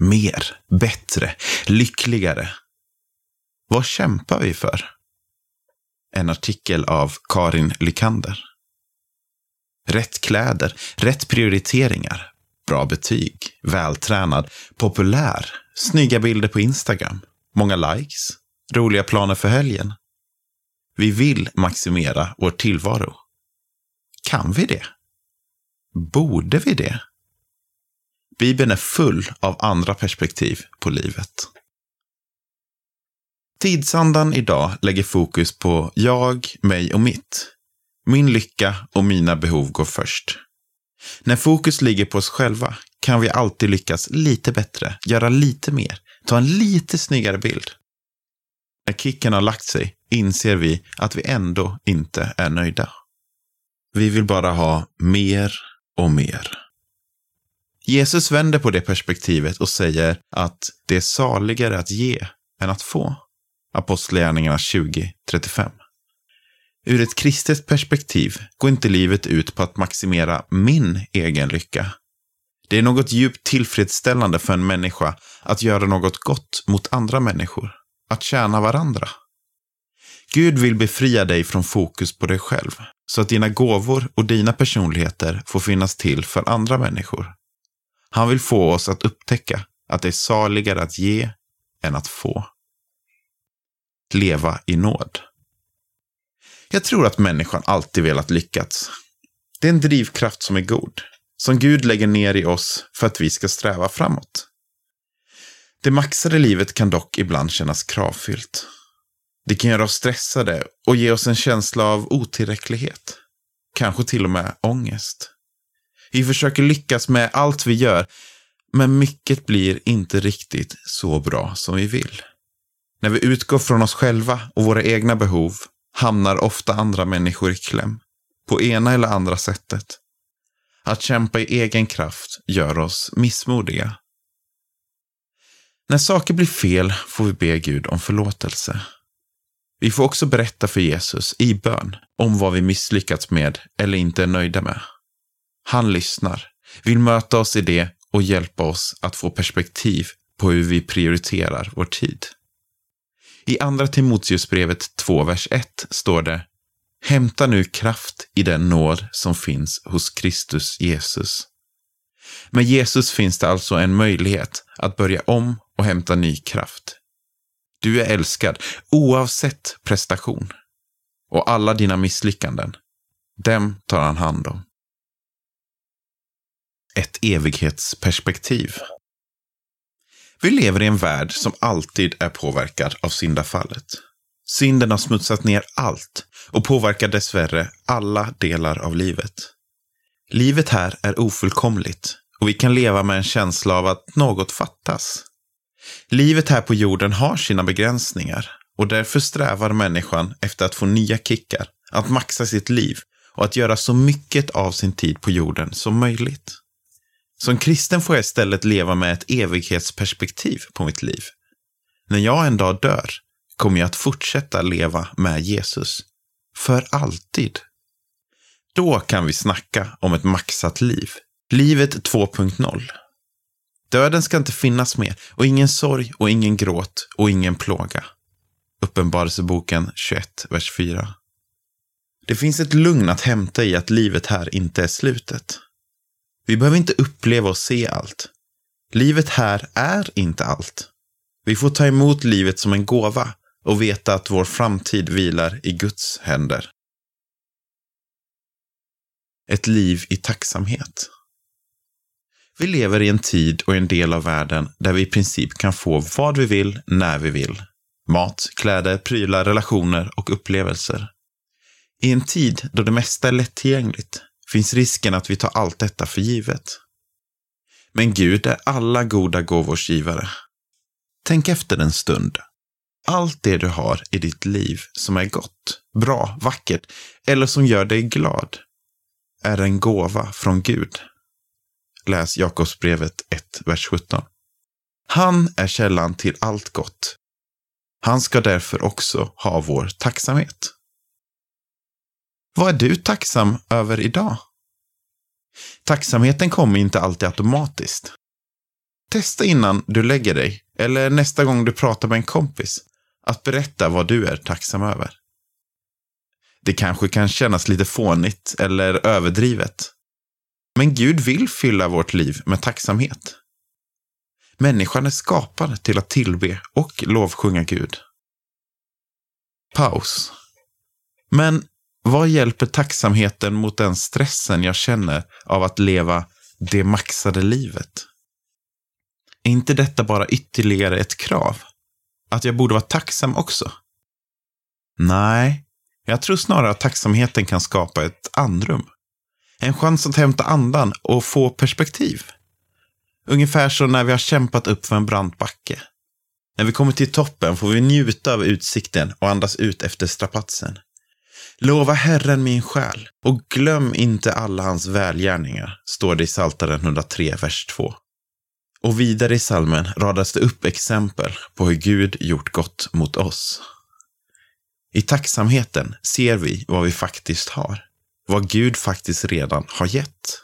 mer, bättre, lyckligare. Vad kämpar vi för? En artikel av Karin Lykander. Rätt kläder, rätt prioriteringar, bra betyg, vältränad, populär, snygga bilder på Instagram, många likes, roliga planer för helgen. Vi vill maximera vår tillvaro. Kan vi det? Borde vi det? Bibeln är full av andra perspektiv på livet. Tidsandan idag lägger fokus på jag, mig och mitt. Min lycka och mina behov går först. När fokus ligger på oss själva kan vi alltid lyckas lite bättre, göra lite mer, ta en lite snyggare bild. När kicken har lagt sig inser vi att vi ändå inte är nöjda. Vi vill bara ha mer och mer. Jesus vänder på det perspektivet och säger att det är saligare att ge än att få. Apostlagärningarna 20.35. Ur ett kristet perspektiv går inte livet ut på att maximera min egen lycka. Det är något djupt tillfredsställande för en människa att göra något gott mot andra människor. Att tjäna varandra. Gud vill befria dig från fokus på dig själv, så att dina gåvor och dina personligheter får finnas till för andra människor. Han vill få oss att upptäcka att det är saligare att ge än att få. Leva i nåd. Jag tror att människan alltid velat lyckas. Det är en drivkraft som är god, som Gud lägger ner i oss för att vi ska sträva framåt. Det maxade livet kan dock ibland kännas kravfyllt. Det kan göra oss stressade och ge oss en känsla av otillräcklighet. Kanske till och med ångest. Vi försöker lyckas med allt vi gör, men mycket blir inte riktigt så bra som vi vill. När vi utgår från oss själva och våra egna behov hamnar ofta andra människor i kläm. På ena eller andra sättet. Att kämpa i egen kraft gör oss missmodiga. När saker blir fel får vi be Gud om förlåtelse. Vi får också berätta för Jesus i bön om vad vi misslyckats med eller inte är nöjda med. Han lyssnar, vill möta oss i det och hjälpa oss att få perspektiv på hur vi prioriterar vår tid. I Andra Timoteusbrevet 2, vers 1 står det Hämta nu kraft i den nåd som finns hos Kristus Jesus. Med Jesus finns det alltså en möjlighet att börja om och hämta ny kraft. Du är älskad oavsett prestation. Och alla dina misslyckanden, dem tar han hand om. Ett evighetsperspektiv. Vi lever i en värld som alltid är påverkad av syndafallet. Synden har smutsat ner allt och påverkar dessvärre alla delar av livet. Livet här är ofullkomligt och vi kan leva med en känsla av att något fattas. Livet här på jorden har sina begränsningar och därför strävar människan efter att få nya kickar, att maxa sitt liv och att göra så mycket av sin tid på jorden som möjligt. Som kristen får jag istället leva med ett evighetsperspektiv på mitt liv. När jag en dag dör kommer jag att fortsätta leva med Jesus. För alltid. Då kan vi snacka om ett maxat liv. Livet 2.0. Döden ska inte finnas mer och ingen sorg och ingen gråt och ingen plåga. Uppenbarelseboken 21, vers 4. Det finns ett lugn att hämta i att livet här inte är slutet. Vi behöver inte uppleva och se allt. Livet här är inte allt. Vi får ta emot livet som en gåva och veta att vår framtid vilar i Guds händer. Ett liv i tacksamhet. Vi lever i en tid och en del av världen där vi i princip kan få vad vi vill, när vi vill. Mat, kläder, prylar, relationer och upplevelser. I en tid då det mesta är lättillgängligt finns risken att vi tar allt detta för givet. Men Gud är alla goda gåvors givare. Tänk efter en stund. Allt det du har i ditt liv som är gott, bra, vackert eller som gör dig glad är en gåva från Gud. Läs Jakobsbrevet 1, vers 17. Han är källan till allt gott. Han ska därför också ha vår tacksamhet. Vad är du tacksam över idag? Tacksamheten kommer inte alltid automatiskt. Testa innan du lägger dig, eller nästa gång du pratar med en kompis, att berätta vad du är tacksam över. Det kanske kan kännas lite fånigt eller överdrivet. Men Gud vill fylla vårt liv med tacksamhet. Människan är skapad till att tillbe och lovsjunga Gud. Paus. Men vad hjälper tacksamheten mot den stressen jag känner av att leva det maxade livet? Är inte detta bara ytterligare ett krav? Att jag borde vara tacksam också? Nej, jag tror snarare att tacksamheten kan skapa ett andrum. En chans att hämta andan och få perspektiv. Ungefär som när vi har kämpat upp för en brant backe. När vi kommer till toppen får vi njuta av utsikten och andas ut efter strapatsen. Lova Herren min själ och glöm inte alla hans välgärningar, står det i Psaltaren 103, vers 2. Och vidare i salmen radas det upp exempel på hur Gud gjort gott mot oss. I tacksamheten ser vi vad vi faktiskt har. Vad Gud faktiskt redan har gett.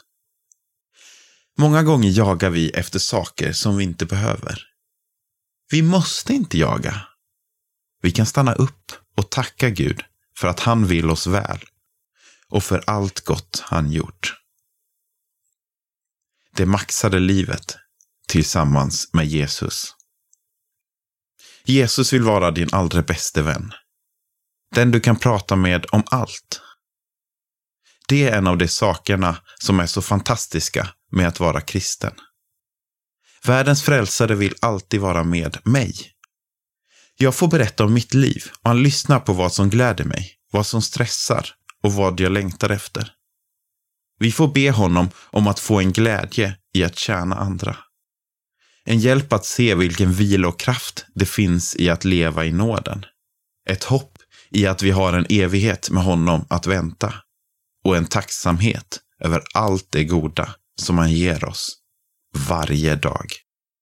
Många gånger jagar vi efter saker som vi inte behöver. Vi måste inte jaga. Vi kan stanna upp och tacka Gud för att han vill oss väl och för allt gott han gjort. Det maxade livet tillsammans med Jesus. Jesus vill vara din allra bäste vän. Den du kan prata med om allt. Det är en av de sakerna som är så fantastiska med att vara kristen. Världens frälsare vill alltid vara med mig. Jag får berätta om mitt liv och han lyssnar på vad som gläder mig, vad som stressar och vad jag längtar efter. Vi får be honom om att få en glädje i att tjäna andra. En hjälp att se vilken vila och kraft det finns i att leva i nåden. Ett hopp i att vi har en evighet med honom att vänta. Och en tacksamhet över allt det goda som han ger oss varje dag.